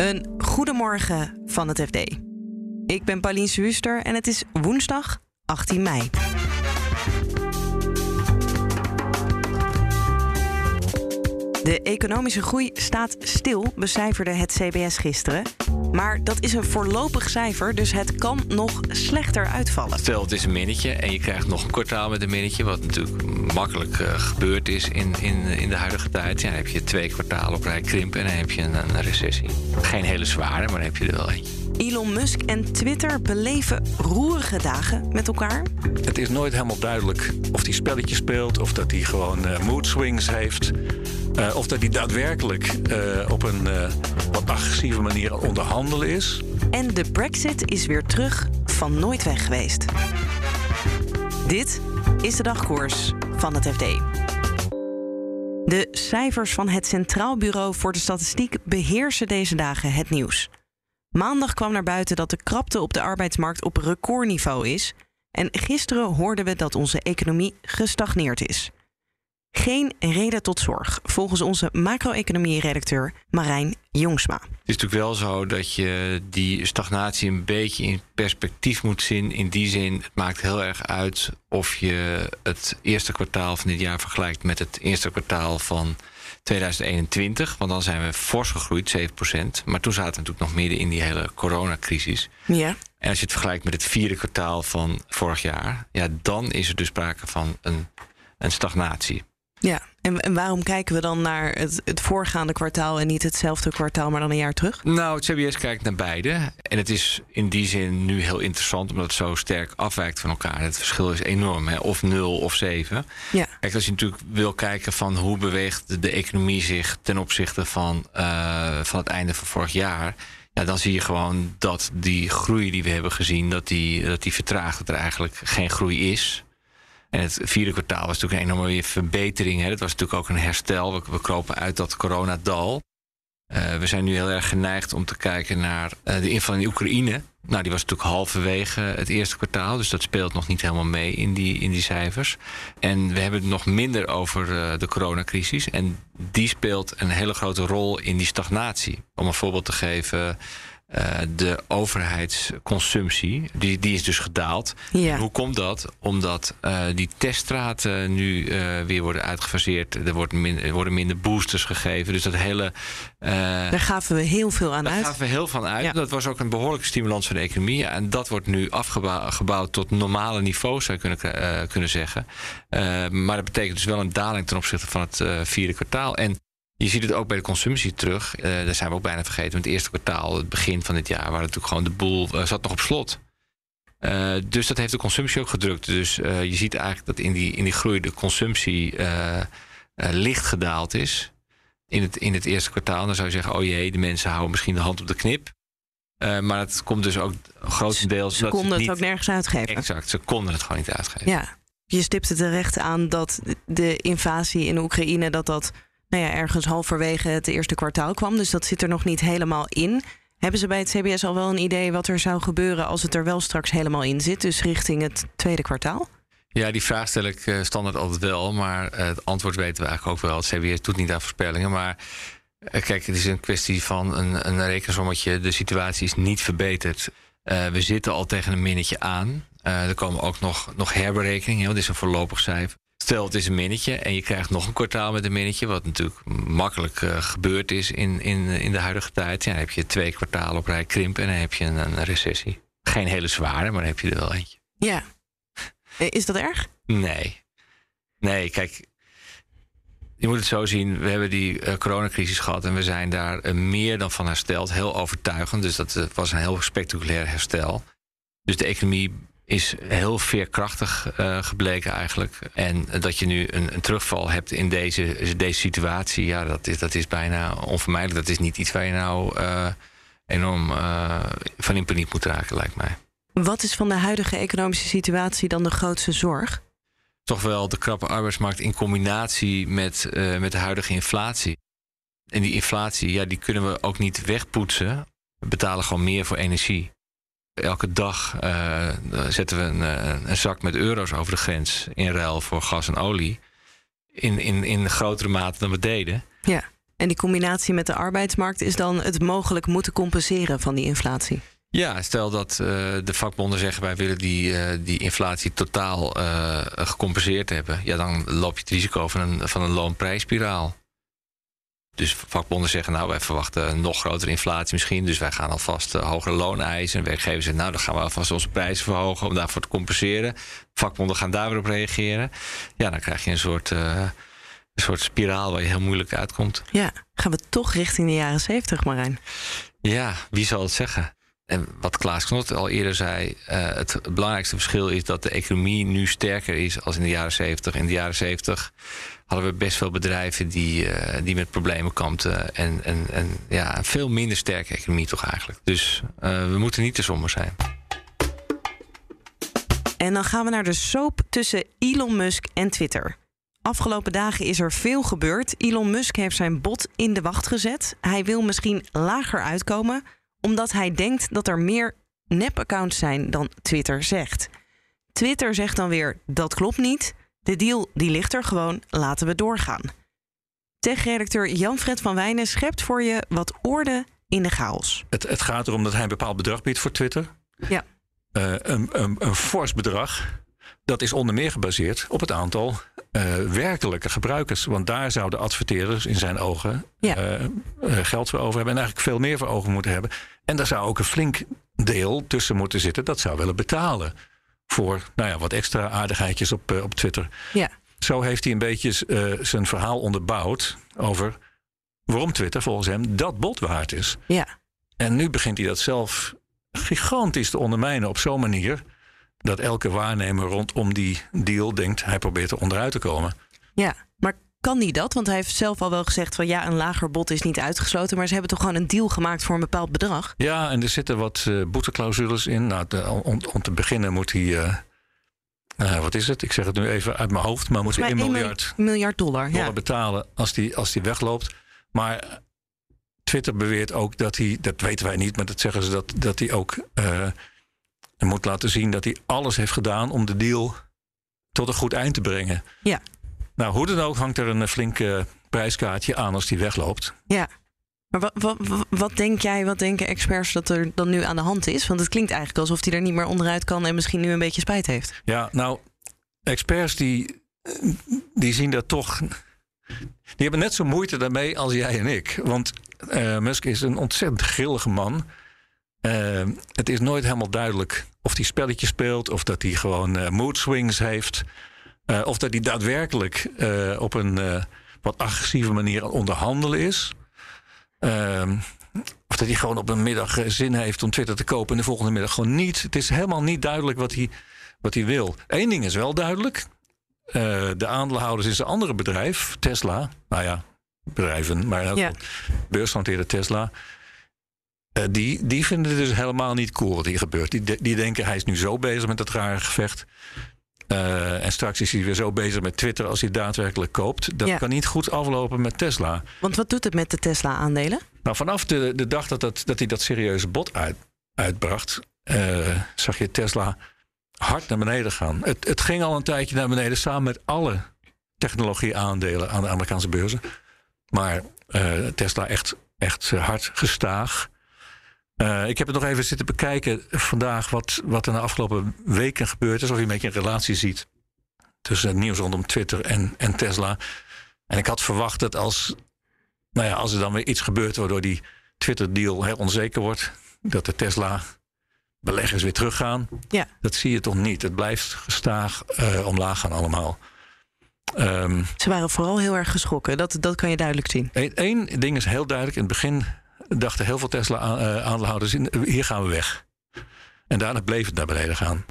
Een goedemorgen van het FD. Ik ben Pauline Swuster en het is woensdag 18 mei. De economische groei staat stil, becijferde het CBS gisteren. Maar dat is een voorlopig cijfer, dus het kan nog slechter uitvallen. Stel, het is een minnetje en je krijgt nog een kwartaal met een minnetje... wat natuurlijk makkelijk uh, gebeurd is in, in, in de huidige tijd. Ja, dan heb je twee kwartalen op rij krimpen en dan heb je een, een recessie. Geen hele zware, maar dan heb je er wel eentje. Elon Musk en Twitter beleven roerige dagen met elkaar. Het is nooit helemaal duidelijk of hij spelletjes speelt... of dat hij gewoon uh, mood swings heeft... Uh, of dat hij daadwerkelijk uh, op een uh, wat agressieve manier onderhandelen is. En de Brexit is weer terug van nooit weg geweest. Dit is de dagkoers van het FD. De cijfers van het Centraal Bureau voor de Statistiek beheersen deze dagen het nieuws. Maandag kwam naar buiten dat de krapte op de arbeidsmarkt op recordniveau is. En gisteren hoorden we dat onze economie gestagneerd is. Geen reden tot zorg, volgens onze macro-economie-redacteur Marijn Jongsma. Het is natuurlijk wel zo dat je die stagnatie een beetje in perspectief moet zien. In die zin, het maakt heel erg uit of je het eerste kwartaal van dit jaar vergelijkt met het eerste kwartaal van 2021. Want dan zijn we fors gegroeid, 7%. Maar toen zaten we natuurlijk nog midden in die hele coronacrisis. Ja. En als je het vergelijkt met het vierde kwartaal van vorig jaar, ja, dan is er dus sprake van een, een stagnatie. Ja, en, en, waarom kijken we dan naar het, het, voorgaande kwartaal en niet hetzelfde kwartaal, maar dan een jaar terug? Nou, het CBS kijkt naar beide. En het is in die zin nu heel interessant, omdat het zo sterk afwijkt van elkaar. Het verschil is enorm, hè? of 0 of 7. Ja. Kijk, als je natuurlijk wil kijken van hoe beweegt de economie zich ten opzichte van, uh, van het einde van vorig jaar. Ja, dan zie je gewoon dat die groei die we hebben gezien, dat die, dat die vertraagt, dat er eigenlijk geen groei is. En het vierde kwartaal was natuurlijk een enorme verbetering. Hè. Dat was natuurlijk ook een herstel. We, kropen uit dat coronadal. Uh, we zijn nu heel erg geneigd om te kijken naar uh, de inval in Oekraïne. Nou, die was natuurlijk halverwege het eerste kwartaal. Dus dat speelt nog niet helemaal mee in die, in die cijfers. En we hebben het nog minder over uh, de coronacrisis. En die speelt een hele grote rol in die stagnatie. Om een voorbeeld te geven. Uh, de overheidsconsumptie, die, die is dus gedaald. Ja. Hoe komt dat? Omdat uh, die teststraten nu uh, weer worden uitgefaseerd. Er, wordt min, worden minder boosters gegeven. Dus dat hele. daar gaven we heel veel aan daar uit. Daar gaven we heel van uit. Ja. Dat was ook een behoorlijke stimulans voor de economie. En dat wordt nu afgebouwd tot normale niveaus, zou je kunnen, kunnen zeggen. maar dat betekent dus wel een daling ten opzichte van het vierde kwartaal. En je ziet het ook bij de consumptie terug. Uh, daar zijn we ook bijna vergeten. Het eerste kwartaal, het begin van dit jaar, waar natuurlijk gewoon de boel uh, zat nog op slot. Uh, dus dat heeft de consumptie ook gedrukt. Dus je ziet eigenlijk dat in die, in die groei de consumptie licht gedaald is. In het, in het eerste kwartaal. Dan zou je zeggen, oh jee, de mensen houden misschien de hand op de knip. maar het komt dus ook grotendeels... Ze konden het, niet, het ook nergens uitgeven. Exact, ze konden het gewoon niet uitgeven. Ja, je stipte terecht aan dat de invasie in Oekraïne... dat dat nou ja, ergens halverwege het eerste kwartaal kwam. Dus dat zit er nog niet helemaal in. Hebben ze bij het CBS al wel een idee wat er zou gebeuren als het er wel straks helemaal in zit? Dus richting het tweede kwartaal? Ja, die vraag stel ik standaard altijd wel. Maar het antwoord weten we eigenlijk ook wel. Het CBS doet niet aan voorspellingen. Maar kijk, het is een kwestie van een, een rekensommetje. De situatie is niet verbeterd. We zitten al tegen een minnetje aan. Er komen ook nog, nog herberekeningen. Dat is een voorlopig cijfer. Stel, het is een minnetje en je krijgt nog een kwartaal met een minnetje, wat natuurlijk makkelijk uh, gebeurd is in, in, in de huidige tijd. Ja, dan heb je twee kwartalen op rij krimpen en dan heb je een, een recessie. Geen hele zware, maar dan heb je er wel eentje. Ja. Is dat erg? Nee. Nee, kijk. Je moet het zo zien, we hebben die uh, coronacrisis gehad en we zijn daar uh, meer dan van hersteld. Heel overtuigend, dus dat uh, was een heel spectaculair herstel. Dus de economie is heel veerkrachtig uh, gebleken eigenlijk. En dat je nu een, een, terugval hebt in deze, deze situatie, ja, dat is, dat is bijna onvermijdelijk. Dat is niet iets waar je nou uh, enorm uh, van in paniek moet raken, lijkt mij. Wat is van de huidige economische situatie dan de grootste zorg? Toch wel de krappe arbeidsmarkt in combinatie met, met de huidige inflatie. En die inflatie, ja, die kunnen we ook niet wegpoetsen. We betalen gewoon meer voor energie. Elke dag uh, zetten we een, een, zak met euro's over de grens in ruil voor gas en olie. In, in, in grotere mate dan we deden. Ja. En die combinatie met de arbeidsmarkt is dan het mogelijk moeten compenseren van die inflatie. Ja, stel dat uh, de vakbonden zeggen wij willen die, uh, die inflatie totaal gecompenseerd hebben. Ja, dan loop je het risico van een, van een loonprijsspiraal. Dus vakbonden zeggen, nou, wij verwachten nog grotere inflatie misschien. Dus wij gaan alvast uh, hogere loon eisen. En werkgevers zeggen, nou, dan gaan we alvast onze prijzen verhogen om daarvoor te compenseren. Vakbonden gaan daar weer op reageren. Ja, dan krijg je een soort, uh, een soort spiraal waar je heel moeilijk uitkomt. Ja, gaan we toch richting de jaren zeventig, Marijn? Ja, wie zal het zeggen? En wat Klaas Knot al eerder zei, uh, het belangrijkste verschil is dat de economie nu sterker is als in de jaren 70. In de jaren 70 hadden we best veel bedrijven die, uh, die met problemen kampten. En, en, en ja, een veel minder sterke economie toch eigenlijk. Dus uh, we moeten niet te somber zijn. En dan gaan we naar de soap tussen Elon Musk en Twitter. Afgelopen dagen is er veel gebeurd. Elon Musk heeft zijn bot in de wacht gezet. Hij wil misschien lager uitkomen omdat hij denkt dat er meer nep-accounts zijn dan Twitter zegt. Twitter zegt dan weer dat klopt niet. De deal die ligt er gewoon, laten we doorgaan. Tech-redacteur Jan-Fred van Wijnen schept voor je wat orde in de chaos. Het, het gaat erom dat hij een bepaald bedrag biedt voor Twitter. Ja. Uh, een, een, een fors bedrag. Dat is onder meer gebaseerd op het aantal uh, werkelijke gebruikers. Want daar zouden adverteerders in zijn ogen ja. uh, geld voor over hebben. En eigenlijk veel meer voor ogen moeten hebben. En daar zou ook een flink deel tussen moeten zitten. Dat zou willen betalen voor nou ja, wat extra aardigheidjes op, op Twitter. Ja. Zo heeft hij een beetje zijn verhaal onderbouwd over waarom Twitter volgens hem dat bot waard is. Ja. En nu begint hij dat zelf gigantisch te ondermijnen op zo'n manier dat elke waarnemer rondom die deal denkt hij probeert er onderuit te komen. Ja, maar kan hij dat? Want hij heeft zelf al wel gezegd van ja, een lager bod is niet uitgesloten, maar ze hebben toch gewoon een deal gemaakt voor een bepaald bedrag? Ja, en er zitten wat uh, boeteclausules in. Nou, de, om, om, te beginnen moet hij. Uh, uh, wat is het? Ik zeg het nu even uit mijn hoofd, maar moet hij 1 miljard, miljard dollar, dollar ja. betalen als die, als die wegloopt. Maar Twitter beweert ook dat hij, dat weten wij niet, maar dat zeggen ze dat, dat hij ook uh, moet laten zien dat hij alles heeft gedaan om de deal tot een goed eind te brengen. Ja. Nou, hoe dan ook hangt er een flinke prijskaartje aan als die wegloopt. Ja. Maar wat, wat, wat, denk jij, wat denken experts dat er dan nu aan de hand is? Want het klinkt eigenlijk alsof hij er niet meer onderuit kan en misschien nu een beetje spijt heeft. Ja, nou, experts die, die zien dat toch. Die hebben net zo moeite daarmee als jij en ik. Want uh, Musk is een ontzettend grillige man. Uh, het is nooit helemaal duidelijk of hij spelletjes speelt, of dat hij gewoon uh, mood swings heeft. Uh, of dat hij daadwerkelijk op een wat agressieve manier aan onderhandelen is. Ehm, of dat hij gewoon op een middag zin heeft om Twitter te kopen en de volgende middag gewoon niet. Het is helemaal niet duidelijk wat hij, wat hij wil. Eén ding is wel duidelijk. de aandeelhouders in zijn andere bedrijf, Tesla. Nou ja, bedrijven, maar ook ja. beursgenoteerde Tesla. Uh, die, die vinden het dus helemaal niet cool wat hier gebeurt. Die, die denken hij is nu zo bezig met dat rare gevecht. Uh, en straks is hij weer zo bezig met Twitter als hij daadwerkelijk koopt. Dat Ja. kan niet goed aflopen met Tesla. Want wat doet het met de Tesla-aandelen? Nou, vanaf de, de dag dat, dat, dat hij dat serieuze bod uit, uitbracht, uh, zag je Tesla hard naar beneden gaan. Het, het ging al een tijdje naar beneden samen met alle technologie-aandelen aan de Amerikaanse beurzen. Maar uh, Tesla echt, echt hard gestaag. Uh, ik heb het nog even zitten bekijken vandaag wat, wat er de afgelopen weken gebeurd is. Of je een beetje een relatie ziet tussen het nieuws rondom Twitter en, en Tesla. En ik had verwacht dat als, nou ja, als er dan weer iets gebeurt waardoor die Twitter-deal heel onzeker wordt, dat de Tesla-beleggers weer teruggaan. Ja. Dat zie je toch niet. Het blijft gestaag uh, omlaag gaan allemaal. Um, Ze waren vooral heel erg geschrokken. Dat, dat kan je duidelijk zien. Eén ding is heel duidelijk. In het begin dachten heel veel Tesla-aandeelhouders... hier gaan we weg. En daarna bleef het naar beneden gaan.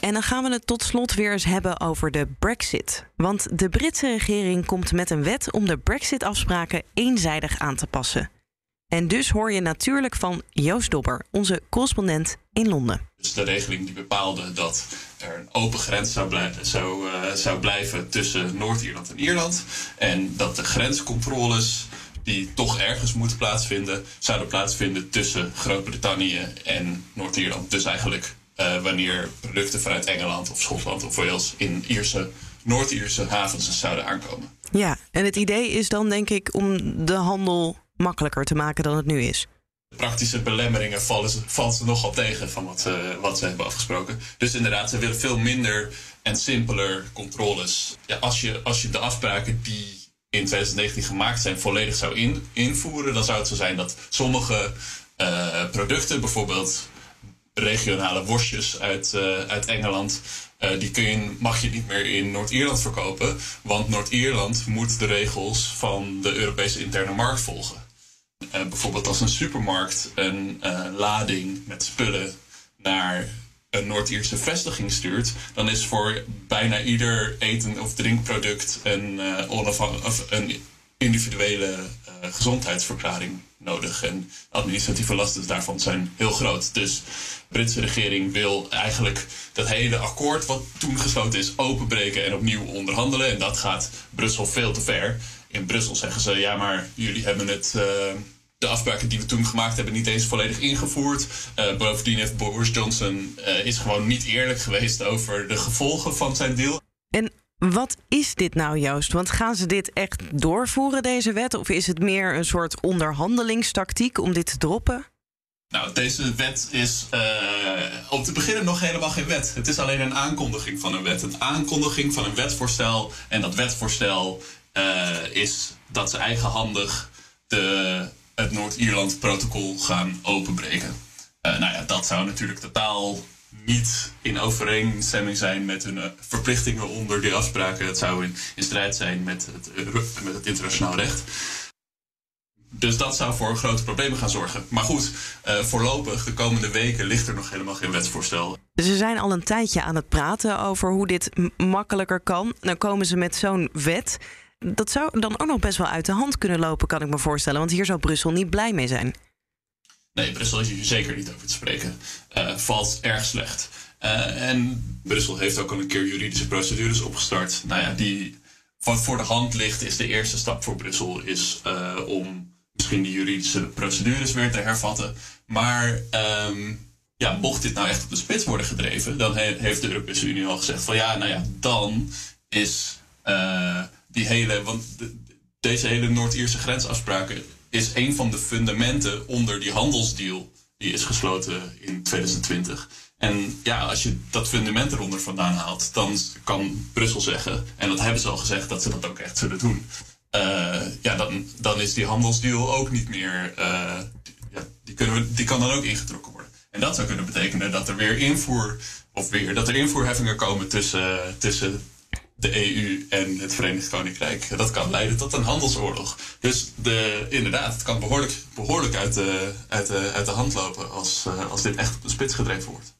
En dan gaan we het tot slot weer eens hebben over de Brexit. Want de Britse regering komt met een wet om de Brexit-afspraken eenzijdig aan te passen. En dus hoor je natuurlijk van Joost Dobber, onze correspondent in Londen. Dus de regeling die bepaalde dat er een open grens zou, blij zou, uh, zou blijven tussen Noord-Ierland en Ierland. En dat de grenscontroles die toch ergens moeten plaatsvinden, zouden plaatsvinden tussen Groot-Brittannië en Noord-Ierland. Dus eigenlijk uh, wanneer producten vanuit Engeland of Schotland of Wales in Ierse Noord-Ierse havens zouden aankomen. Ja, en het idee is dan denk ik om de handel makkelijker te maken dan het nu is. Praktische belemmeringen vallen ze, vallen ze nogal tegen van wat, uh, wat ze hebben afgesproken. Dus inderdaad, ze willen veel minder en simpeler controles. Ja, als, je, als je de afspraken die in 2019 gemaakt zijn volledig zou in, invoeren, dan zou het zo zijn dat sommige uh, producten, bijvoorbeeld regionale worstjes uit, uh, uit Engeland, uh, die kun je, mag je niet meer in Noord-Ierland verkopen. Want Noord-Ierland moet de regels van de Europese interne markt volgen. Bijvoorbeeld als een supermarkt een lading met spullen naar een Noord-Ierse vestiging stuurt, dan is voor bijna ieder eten- of drinkproduct een, of een individuele gezondheidsverklaring nodig. En administratieve lasten daarvan zijn heel groot. Dus de Britse regering wil eigenlijk dat hele akkoord wat toen gesloten is openbreken en opnieuw onderhandelen. En dat gaat Brussel veel te ver. In Brussel zeggen ze, ja maar jullie hebben het... Uh, de afspraken die we toen gemaakt hebben niet eens volledig ingevoerd. Uh, bovendien heeft Boris Johnson uh, is gewoon niet eerlijk geweest over de gevolgen van zijn deal. En wat is dit nou, Joost? Want gaan ze dit echt doorvoeren, deze wet? Of is het meer een soort onderhandelingstactiek om dit te droppen? Nou, deze wet is uh, om te beginnen nog helemaal geen wet. Het is alleen een aankondiging van een wet. Een aankondiging van een wetvoorstel. En dat wetvoorstel is dat ze eigenhandig de, het Noord-Ierland-protocol gaan openbreken. Uh, nou ja, dat zou natuurlijk totaal niet in overeenstemming zijn met hun verplichtingen onder die afspraken. Het zou in, in strijd zijn met het, met het internationaal recht. Dus dat zou voor grote problemen gaan zorgen. Maar goed, uh, voorlopig, de komende weken, ligt er nog helemaal geen wetsvoorstel. Ze zijn al een tijdje aan het praten over hoe dit makkelijker kan. Dan komen ze met zo'n wet. Dat zou dan ook nog best wel uit de hand kunnen lopen, kan ik me voorstellen. Want hier zou Brussel niet blij mee zijn. Nee, Brussel is hier zeker niet over te spreken. Uh, valt erg slecht. Uh, en Brussel heeft ook al een keer juridische procedures opgestart. Nou ja, die wat voor de hand ligt, is de eerste stap voor Brussel is uh, om misschien die juridische procedures weer te hervatten. Maar um, ja, mocht dit nou echt op de spits worden gedreven, dan he heeft de Europese Unie al gezegd van ja, nou ja, dan is die hele, want de, deze hele Noord-Ierse grensafspraken is een van de fundamenten onder die handelsdeal die is gesloten in 2020. En ja, als je dat fundament eronder vandaan haalt, dan kan Brussel zeggen, en dat hebben ze al gezegd, dat ze dat ook echt zullen doen. Uh, ja, dan, dan is die handelsdeal ook niet meer. Uh, ja, die, kunnen we, die kan dan ook ingetrokken worden. En dat zou kunnen betekenen dat er weer invoer. Of weer dat er invoerheffingen komen tussen, tussen de EU en het Verenigd Koninkrijk. Dat kan leiden tot een handelsoorlog. Dus de, inderdaad, het kan behoorlijk, behoorlijk uit, de, uit, de, uit de hand lopen als, uh, als dit echt op de spits gedreven wordt.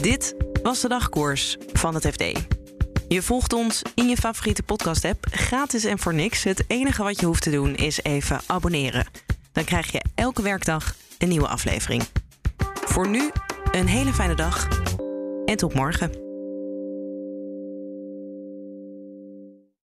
Dit was de dagkoers van het FD. Je volgt ons in je favoriete podcast-app gratis en voor niks. Het enige wat je hoeft te doen is even abonneren. Dan krijg je elke werkdag een nieuwe aflevering. Voor nu een hele fijne dag en tot morgen.